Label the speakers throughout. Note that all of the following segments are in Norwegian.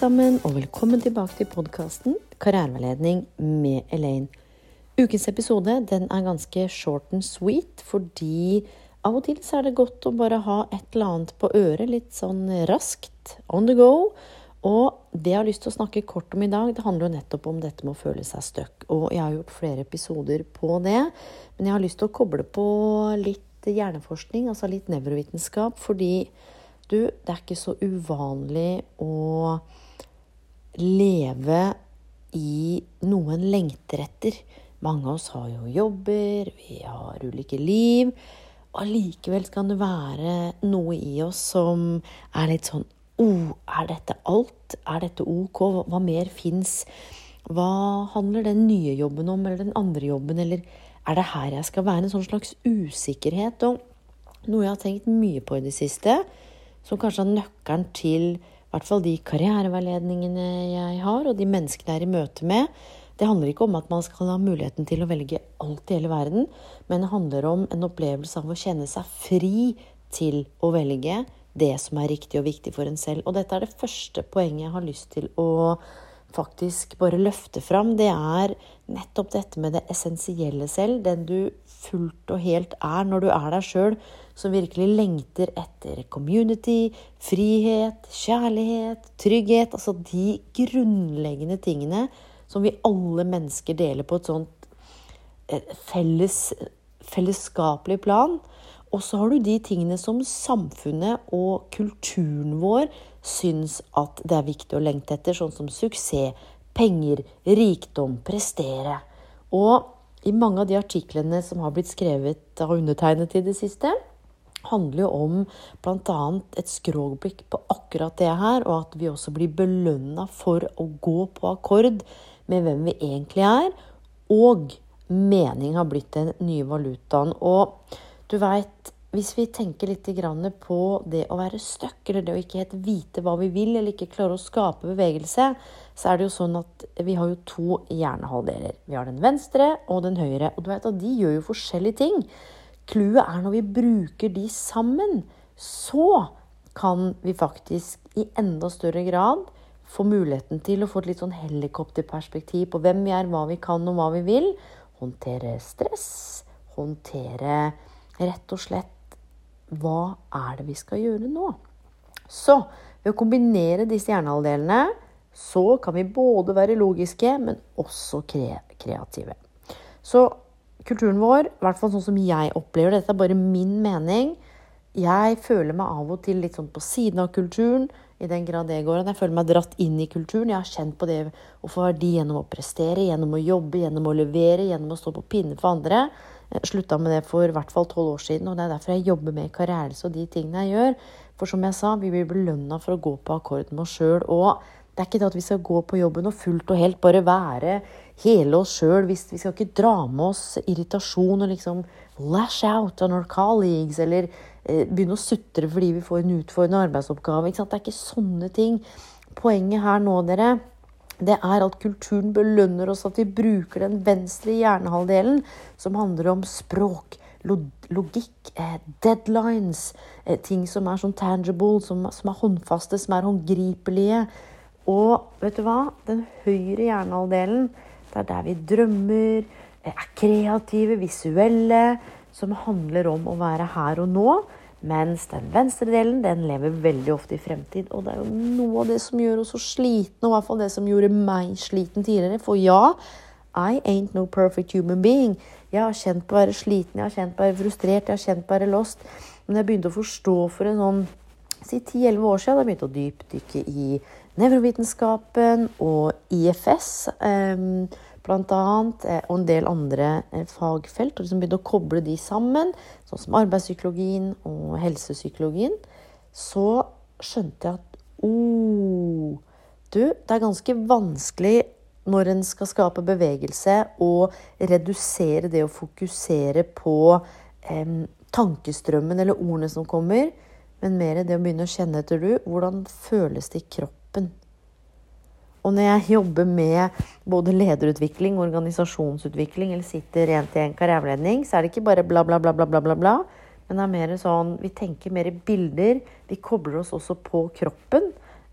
Speaker 1: Sammen, og velkommen tilbake til podkasten Karriereveiledning med Elaine. Ukens episode den er ganske short and sweet, fordi av og til så er det godt å bare ha et eller annet på øret, litt sånn raskt, on the go. Og det jeg har lyst til å snakke kort om i dag, det handler jo nettopp om dette med å føle seg stuck. Og jeg har gjort flere episoder på det, men jeg har lyst til å koble på litt hjerneforskning, altså litt nevrovitenskap, fordi du, det er ikke så uvanlig å leve i noe en lengter etter. Mange av oss har jo jobber, vi har ulike liv. Og allikevel kan det være noe i oss som er litt sånn oh, er dette alt? Er dette ok? Hva mer fins? Hva handler den nye jobben om, eller den andre jobben, eller er det her jeg skal være? En sånn slags usikkerhet. Og noe jeg har tenkt mye på i det siste, som kanskje er nøkkelen til hvert fall de karriereveiledningene jeg har, og de menneskene jeg er i møte med. Det handler ikke om at man skal ha muligheten til å velge alt i hele verden, men det handler om en opplevelse av å kjenne seg fri til å velge det som er riktig og viktig for en selv. Og dette er det første poenget jeg har lyst til å faktisk bare løfte fram. Det er nettopp dette med det essensielle selv, den du fullt og helt er når du er deg sjøl, som virkelig lengter etter community, frihet, kjærlighet, trygghet. Altså de grunnleggende tingene som vi alle mennesker deler på et sånt eh, felles, fellesskapelig plan. Og så har du de tingene som samfunnet og kulturen vår syns at det er viktig å lengte etter, sånn som suksess, penger, rikdom, prestere. Og i mange av de artiklene som har blitt skrevet av undertegnet i det siste, handler jo om bl.a. et skråblikk på akkurat det her, og at vi også blir belønna for å gå på akkord med hvem vi egentlig er. Og mening har blitt den nye valutaen. Og du veit, hvis vi tenker litt på det å være stuck, eller det å ikke helt vite hva vi vil, eller ikke klare å skape bevegelse, så er det jo sånn at vi har jo to hjernehalvdeler. Vi har den venstre og den høyre. Og du vet at de gjør jo forskjellige ting. Clouet er når vi bruker de sammen, så kan vi faktisk i enda større grad få muligheten til å få et litt sånn helikopterperspektiv på hvem vi er, hva vi kan og hva vi vil. Håndtere stress. Håndtere rett og slett hva er det vi skal gjøre nå? Så ved å kombinere disse hjernehalvdelene så kan vi både være logiske, men også kreative. Så kulturen vår, i hvert fall sånn som jeg opplever det, dette er bare min mening Jeg føler meg av og til litt sånn på siden av kulturen, i den grad det går. Jeg føler meg dratt inn i kulturen. Jeg har kjent på det å få verdi gjennom å prestere, gjennom å jobbe, gjennom å levere, gjennom å stå på pinne for andre. Jeg slutta med det for i hvert fall tolv år siden, og det er derfor jeg jobber med karriere og de tingene jeg gjør. For som jeg sa, vi blir belønna for å gå på akkord med oss sjøl. Og det er ikke det at vi skal gå på jobben og fullt og helt bare være hele oss sjøl. Vi skal ikke dra med oss irritasjon og liksom lash out on our colleagues eller eh, begynne å sutre fordi vi får en utfordrende arbeidsoppgave. Det er ikke sånne ting. Poenget her nå, dere, det er at kulturen belønner oss at vi bruker den venstre hjernehalvdelen, som handler om språk, logikk, eh, deadlines, eh, ting som er sånn tangible, som, som er håndfaste, som er håndgripelige. Og vet du hva? Den høyre hjernehalvdelen, det er der vi drømmer, er kreative, visuelle, som handler om å være her og nå. Mens den venstre delen den lever veldig ofte i fremtid. Og det er jo noe av det som gjør oss så slitne, og i hvert fall det som gjorde meg sliten tidligere. For ja, I ain't no perfect human being. Jeg har kjent på å være sliten, jeg har kjent på å være frustrert, jeg har kjent på å være lost. Men jeg begynte å forstå for en sånn si 10-11 år siden da jeg begynte å dypdykke i nevrovitenskapen og IFS. Um, annet, eh, og en del andre eh, fagfelt, og liksom begynte å koble de sammen, sånn som arbeidspsykologien og helsepsykologien, så skjønte jeg at oh, du, det er ganske vanskelig når en skal skape bevegelse, og redusere det å fokusere på eh, tankestrømmen eller ordene som kommer, men mer det å begynne å kjenne etter du. Hvordan føles det i kroppen? Og når jeg jobber med både lederutvikling, organisasjonsutvikling eller sitter rent i en karriereveiledning, så er det ikke bare bla, bla, bla, bla, bla, bla, bla. Men det er mer sånn Vi tenker mer i bilder. Vi kobler oss også på kroppen.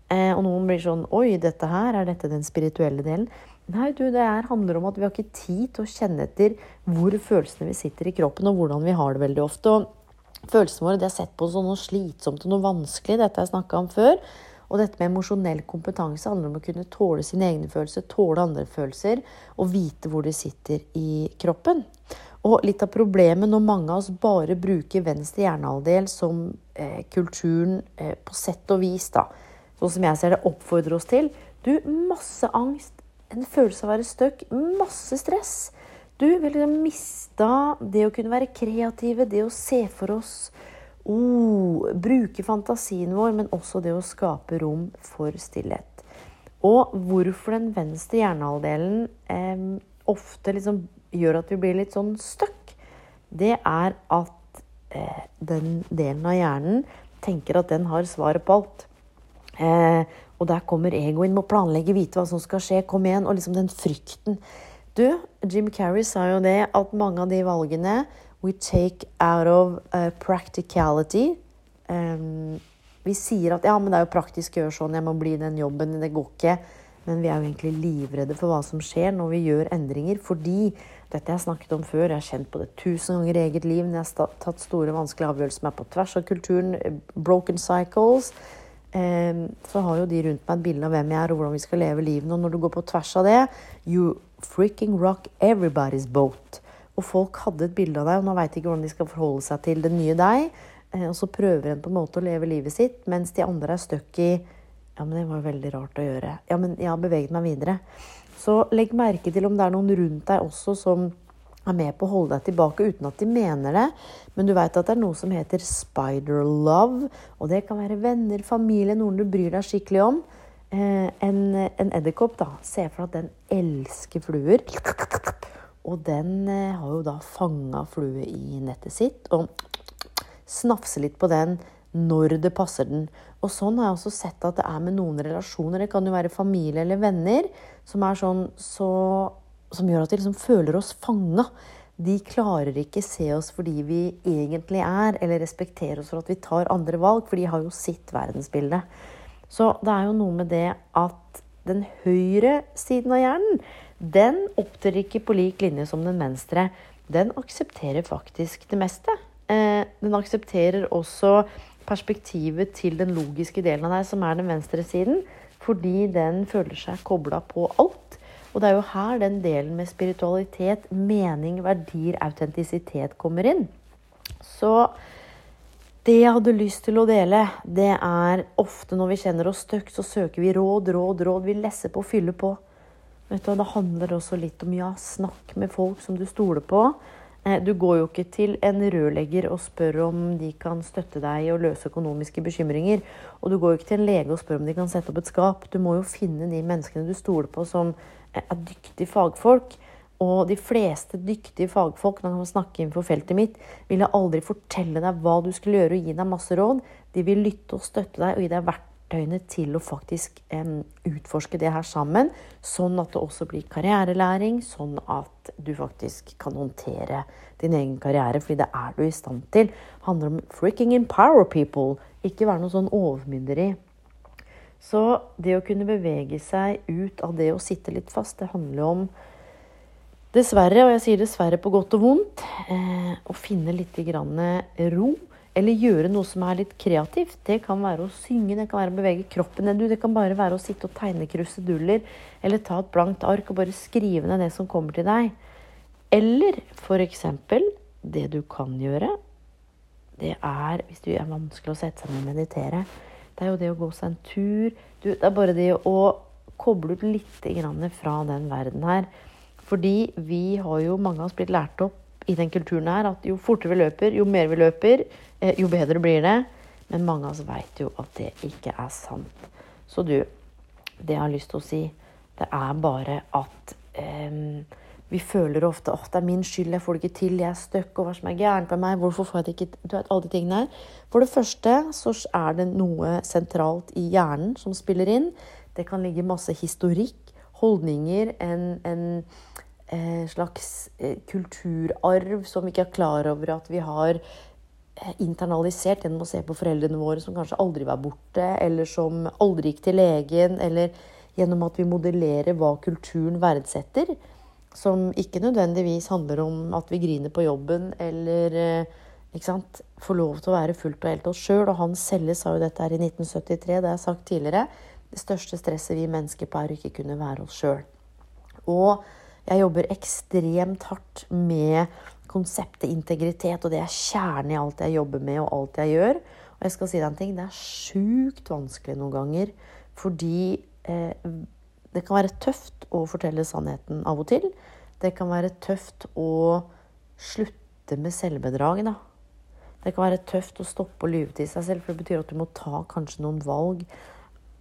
Speaker 1: Eh, og noen blir sånn Oi, dette her, er dette den spirituelle delen? Nei, du, det her handler om at vi har ikke tid til å kjenne etter hvor følelsene vi sitter i kroppen, og hvordan vi har det veldig ofte. Og følelsene våre det er sett på som noe slitsomt og noe vanskelig. Dette har jeg snakka om før. Og dette med emosjonell kompetanse handler om å kunne tåle sine egne følelser, tåle andre følelser, og vite hvor de sitter i kroppen. Og litt av problemet når mange av oss bare bruker venstre hjernehalvdel som eh, kulturen eh, på sett og vis, da, sånn som jeg ser det, oppfordrer oss til Du, masse angst, en følelse av å være stuck, masse stress. Du vil liksom mista det å kunne være kreative, det å se for oss oh, Bruke fantasien vår, men også det å skape rom for stillhet. Og hvorfor den venstre hjernehalvdelen eh, ofte liksom gjør at vi blir litt sånn stuck, det er at eh, den delen av hjernen tenker at den har svaret på alt. Eh, og der kommer egoen, må planlegge, vite hva som skal skje, kom igjen. Og liksom den frykten. Du, Jim Carrey sa jo det at mange av de valgene we take out of uh, practicality um, Vi sier at ja, men det er jo praktisk å gjøre sånn, jeg må bli i den jobben, det går ikke. Men vi er jo egentlig livredde for hva som skjer når vi gjør endringer. Fordi dette jeg snakket om før, jeg har kjent på det tusen ganger i eget liv når jeg har tatt store, vanskelige avgjørelser som er på tvers av kulturen, eh, broken cycles. Så har jo de rundt meg et bilde av hvem jeg er og hvordan vi skal leve livet. Og når du går på tvers av det You freaking rock everybody's boat. Og folk hadde et bilde av deg, og nå veit de ikke hvordan de skal forholde seg til den nye deg. Eh, og så prøver en på en måte å leve livet sitt, mens de andre er stuck i Ja, men det var veldig rart å gjøre. Ja, men jeg har beveget meg videre. Så legg merke til om det er noen rundt deg også som er med på å holde deg tilbake uten at de mener det. Men du veit at det er noe som heter spider love. Og det kan være venner, familie, noen du bryr deg skikkelig om. Eh, en en edderkopp, da. Se for deg at den elsker fluer. Og den eh, har jo da fanga flue i nettet sitt. Og snafser litt på den når det passer den. Og sånn har jeg også sett at det er med noen relasjoner. Det kan jo være familie eller venner som sånn så som gjør at de liksom føler oss fanga. De klarer ikke se oss fordi vi egentlig er, eller respektere oss for at vi tar andre valg, for de har jo sitt verdensbilde. Så det er jo noe med det at den høyre siden av hjernen, den opptrer ikke på lik linje som den venstre. Den aksepterer faktisk det meste. Eh, den aksepterer også perspektivet til den logiske delen av deg, som er den venstre siden, fordi den føler seg kobla på alt. Og det er jo her den delen med spiritualitet, mening, verdier, autentisitet kommer inn. Så det jeg hadde lyst til å dele, det er ofte når vi kjenner oss stuck, så søker vi råd, råd, råd. Vi lesser på, fyller på. Vet du, Det handler også litt om ja, snakk med folk som du stoler på. Eh, du går jo ikke til en rørlegger og spør om de kan støtte deg å løse økonomiske bekymringer. Og du går jo ikke til en lege og spør om de kan sette opp et skap. Du må jo finne de menneskene du stoler på som er dyktige fagfolk. Og de fleste dyktige fagfolk når man snakker innenfor feltet mitt, vil aldri fortelle deg hva du skulle gjøre og gi deg masse råd. De vil lytte og støtte deg og gi deg verktøyene til å faktisk um, utforske det her sammen. Sånn at det også blir karrierelæring, sånn at du faktisk kan håndtere din egen karriere. fordi det er du i stand til. Det handler om freaking empower people. Ikke være noe sånn overmynderi. Så det å kunne bevege seg ut av det å sitte litt fast, det handler om Dessverre, og jeg sier dessverre på godt og vondt, eh, å finne litt ro. Eller gjøre noe som er litt kreativt. Det kan være å synge, det kan være å bevege kroppen din. Det kan bare være å sitte og tegne kruseduller. Eller ta et blankt ark og bare skrive ned det som kommer til deg. Eller f.eks. det du kan gjøre, det er, hvis det er vanskelig å sette seg ned og meditere det er jo det å gå seg en tur. Du, det er bare det å koble ut litt fra den verden her. Fordi vi har jo, mange av oss, blitt lært opp i den kulturen her at jo fortere vi løper, jo mer vi løper, eh, jo bedre blir det. Men mange av oss veit jo at det ikke er sant. Så du, det jeg har lyst til å si, det er bare at um, vi føler ofte at det er min skyld, jeg får det ikke til, jeg er stuck, og hva som er gærent med meg, hvorfor får jeg det ikke Du vet, alle de tingene her. For det første så er det noe sentralt i hjernen som spiller inn. Det kan ligge masse historikk, holdninger, en, en slags eh, kulturarv som vi ikke er klar over at vi har eh, internalisert gjennom å se på foreldrene våre som kanskje aldri var borte, eller som aldri gikk til legen, eller gjennom at vi modellerer hva kulturen verdsetter. Som ikke nødvendigvis handler om at vi griner på jobben eller eh, får lov til å være fullt og helt oss sjøl. Og han Selle sa jo dette her i 1973, det har jeg sagt tidligere. Det største stresset vi mennesker på er å ikke kunne være oss sjøl. Og jeg jobber ekstremt hardt med konseptet integritet, og det er kjernen i alt jeg jobber med og alt jeg gjør. Og jeg skal si deg en ting, det er sjukt vanskelig noen ganger fordi eh, det kan være tøft å fortelle sannheten av og til. Det kan være tøft å slutte med selvbedrag, da. Det kan være tøft å stoppe å lyve til seg selv, for det betyr at du må ta kanskje noen valg.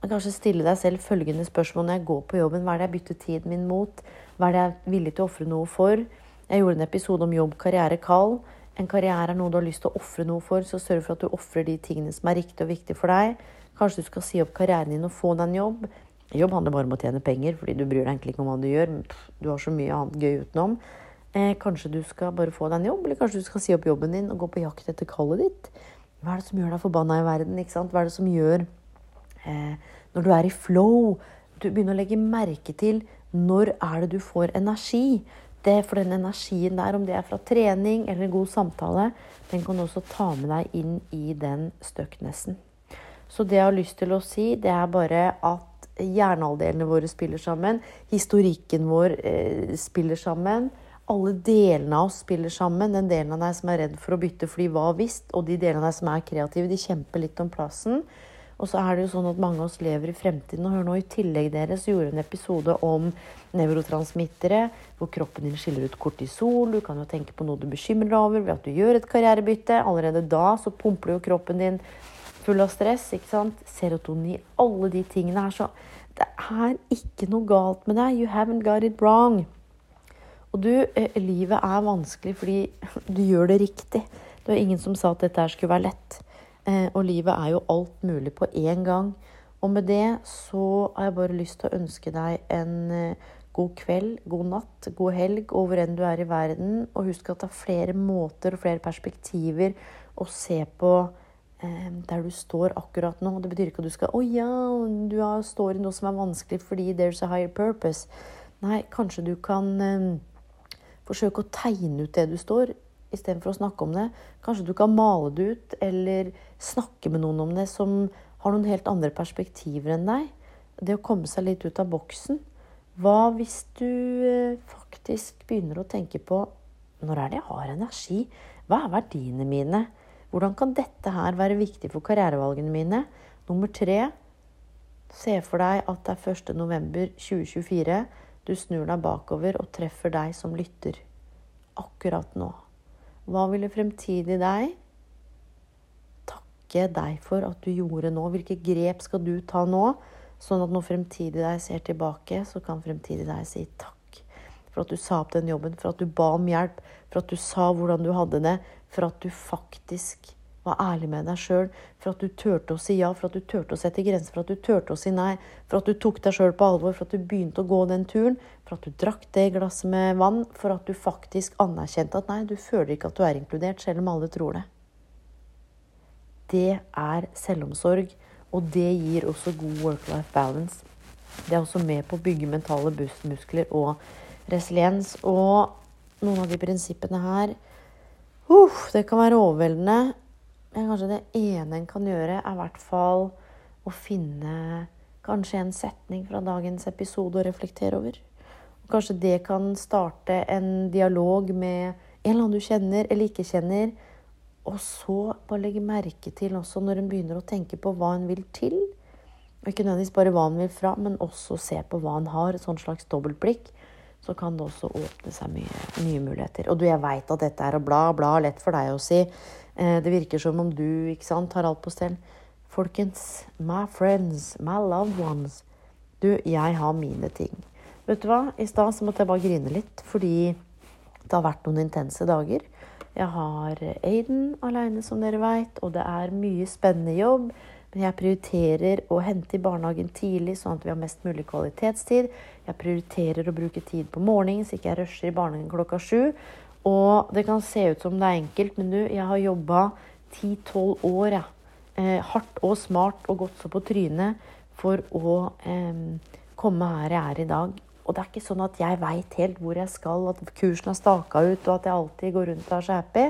Speaker 1: Kanskje stille deg selv følgende spørsmål når jeg går på jobben. Hva er det jeg bytter tiden min mot? Hva er det jeg er villig til å ofre noe for? Jeg gjorde en episode om jobb, karriere, kall. En karriere er noe du har lyst til å ofre noe for, så sørg for at du ofrer de tingene som er riktig og viktig for deg. Kanskje du skal si opp karrieren din og få deg en jobb. Jobb handler bare om å tjene penger, fordi du bryr deg egentlig ikke om hva du gjør. Du har så mye annet gøy utenom. Eh, kanskje du skal bare få deg en jobb, eller kanskje du skal si opp jobben din og gå på jakt etter kallet ditt. Hva er det som gjør deg forbanna i verden? Hva er det som gjør Når du er i flow, du begynner å legge merke til når er det du får energi. Det For den energien der, om det er fra trening eller en god samtale, den kan du også ta med deg inn i den stucknessen. Så det jeg har lyst til å si, det er bare at hjernehalvdelene våre spiller sammen. Historikken vår eh, spiller sammen. Alle delene av oss spiller sammen. Den delen av deg som er redd for å bytte fly, hva visst? Og de delene av deg som er kreative, de kjemper litt om plassen. Og så er det jo sånn at mange av oss lever i fremtiden. Og hør nå, i tillegg dere så gjorde en episode om nevrotransmittere, hvor kroppen din skiller ut kortisol. Du kan jo tenke på noe du bekymrer deg over ved at du gjør et karrierebytte. Allerede da så pumper jo kroppen din full av stress. ikke sant? Serotoni, alle de tingene her. Så det er ikke noe galt med deg. You haven't got it wrong. Og du, eh, livet er vanskelig fordi du gjør det riktig. Det var ingen som sa at dette her skulle være lett. Eh, og livet er jo alt mulig på én gang. Og med det så har jeg bare lyst til å ønske deg en eh, god kveld, god natt, god helg over enn du er i verden. Og husk at det er flere måter og flere perspektiver å se på Eh, der du står akkurat nå. Det betyr ikke at du skal Å oh, ja, du står i noe som er vanskelig fordi there's a higher purpose. Nei, kanskje du kan eh, forsøke å tegne ut det du står, istedenfor å snakke om det. Kanskje du kan male det ut, eller snakke med noen om det som har noen helt andre perspektiver enn deg. Det å komme seg litt ut av boksen. Hva hvis du uh, faktisk begynner å tenke på Når er det jeg har energi? Hva er verdiene mine? Hvordan kan dette her være viktig for karrierevalgene mine? Nummer tre Se for deg at det er 1.11.2024. Du snur deg bakover og treffer deg som lytter. Akkurat nå. Hva ville fremtidig deg takke deg for at du gjorde nå? Hvilke grep skal du ta nå? Sånn at når fremtidig deg ser tilbake, så kan fremtidig deg si takk for at du sa opp den jobben, for at du ba om hjelp, for at du sa hvordan du hadde det, for at du faktisk var ærlig med deg sjøl, for at du turte å si ja, for at du turte å sette grenser, for at du turte å si nei, for at du tok deg sjøl på alvor, for at du begynte å gå den turen, for at du drakk det glasset med vann, for at du faktisk anerkjente at nei, du føler ikke at du er inkludert, selv om alle tror det. Det er selvomsorg, og det gir også god work-life balance. Det er også med på å bygge mentale muskler og resiliens. Og noen av de prinsippene her uh, Det kan være overveldende. Men kanskje det ene en kan gjøre, er i hvert fall å finne kanskje en setning fra dagens episode å reflektere over. Og kanskje det kan starte en dialog med en eller annen du kjenner eller ikke kjenner. Og så bare legge merke til også når en begynner å tenke på hva en vil til. Ikke nødvendigvis bare hva en vil fra, men også se på hva en har. Et sånt slags dobbeltblikk. Så kan det også åpne seg mye nye muligheter. Og du, jeg veit at dette er å bla, bla lett for deg å si. Eh, det virker som om du ikke sant, har alt på stell. Folkens, my friends, my loved ones. Du, jeg har mine ting. Vet du hva? I stad måtte jeg bare grine litt fordi det har vært noen intense dager. Jeg har Aiden aleine, som dere veit, og det er mye spennende jobb. Jeg prioriterer å hente i barnehagen tidlig, sånn at vi har mest mulig kvalitetstid. Jeg prioriterer å bruke tid på morgenen, så ikke jeg rusher i barnehagen klokka sju. Og det kan se ut som det er enkelt, men du, jeg har jobba ti-tolv år, jeg. Eh, hardt og smart og gått så på trynet for å eh, komme her jeg er i dag. Og det er ikke sånn at jeg veit helt hvor jeg skal, at kursen er staka ut, og at jeg alltid går rundt og er så happy.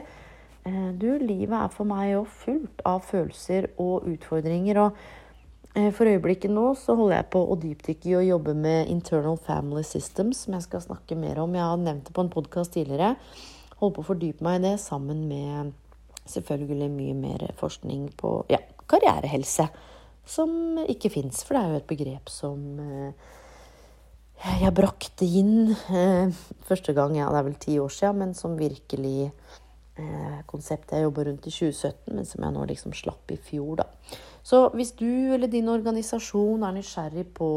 Speaker 1: Eh, du, livet er for meg jo fullt av følelser og utfordringer. Og eh, for øyeblikket nå så holder jeg på å dypdykke i å jobbe med internal family systems, som jeg skal snakke mer om. Jeg har nevnt det på en podkast tidligere. Holder på å fordype meg i det sammen med selvfølgelig mye mer forskning på ja, karrierehelse. Som ikke fins, for det er jo et begrep som eh, jeg brakte inn første gang, ja, det er vel ti år siden, men som virkelig konseptet jeg jobba rundt i 2017, men som jeg nå liksom slapp i fjor, da. Så hvis du eller din organisasjon er nysgjerrig på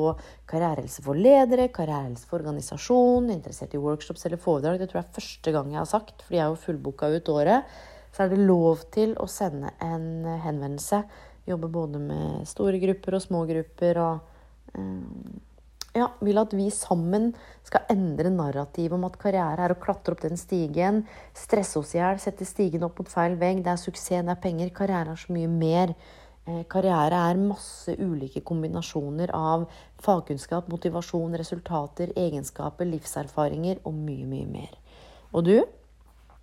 Speaker 1: karrierehelse for ledere, karrierehelse for organisasjon, interessert i workshops eller foredrag, det tror jeg er første gang jeg har sagt, fordi jeg er jo fullbooka ut året, så er det lov til å sende en henvendelse. Jobbe både med store grupper og små grupper og eh, ja, vil at vi sammen skal endre narrativet om at karriere er å klatre opp den stigen, stresse oss i hjel, sette stigen opp mot feil vegg. Det er suksess, det er penger. Karriere er så mye mer. Eh, karriere er masse ulike kombinasjoner av fagkunnskap, motivasjon, resultater, egenskaper, livserfaringer og mye, mye mer. Og du,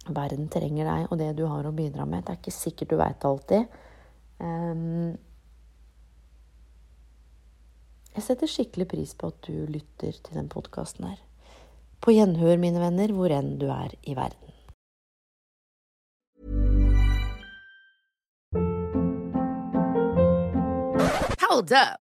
Speaker 1: verden trenger deg og det du har å bidra med. Det er ikke sikkert du veit alltid. Um, jeg setter skikkelig pris på at du lytter til den podkasten her. På gjenhør, mine venner, hvor enn du er i verden.
Speaker 2: Hold up.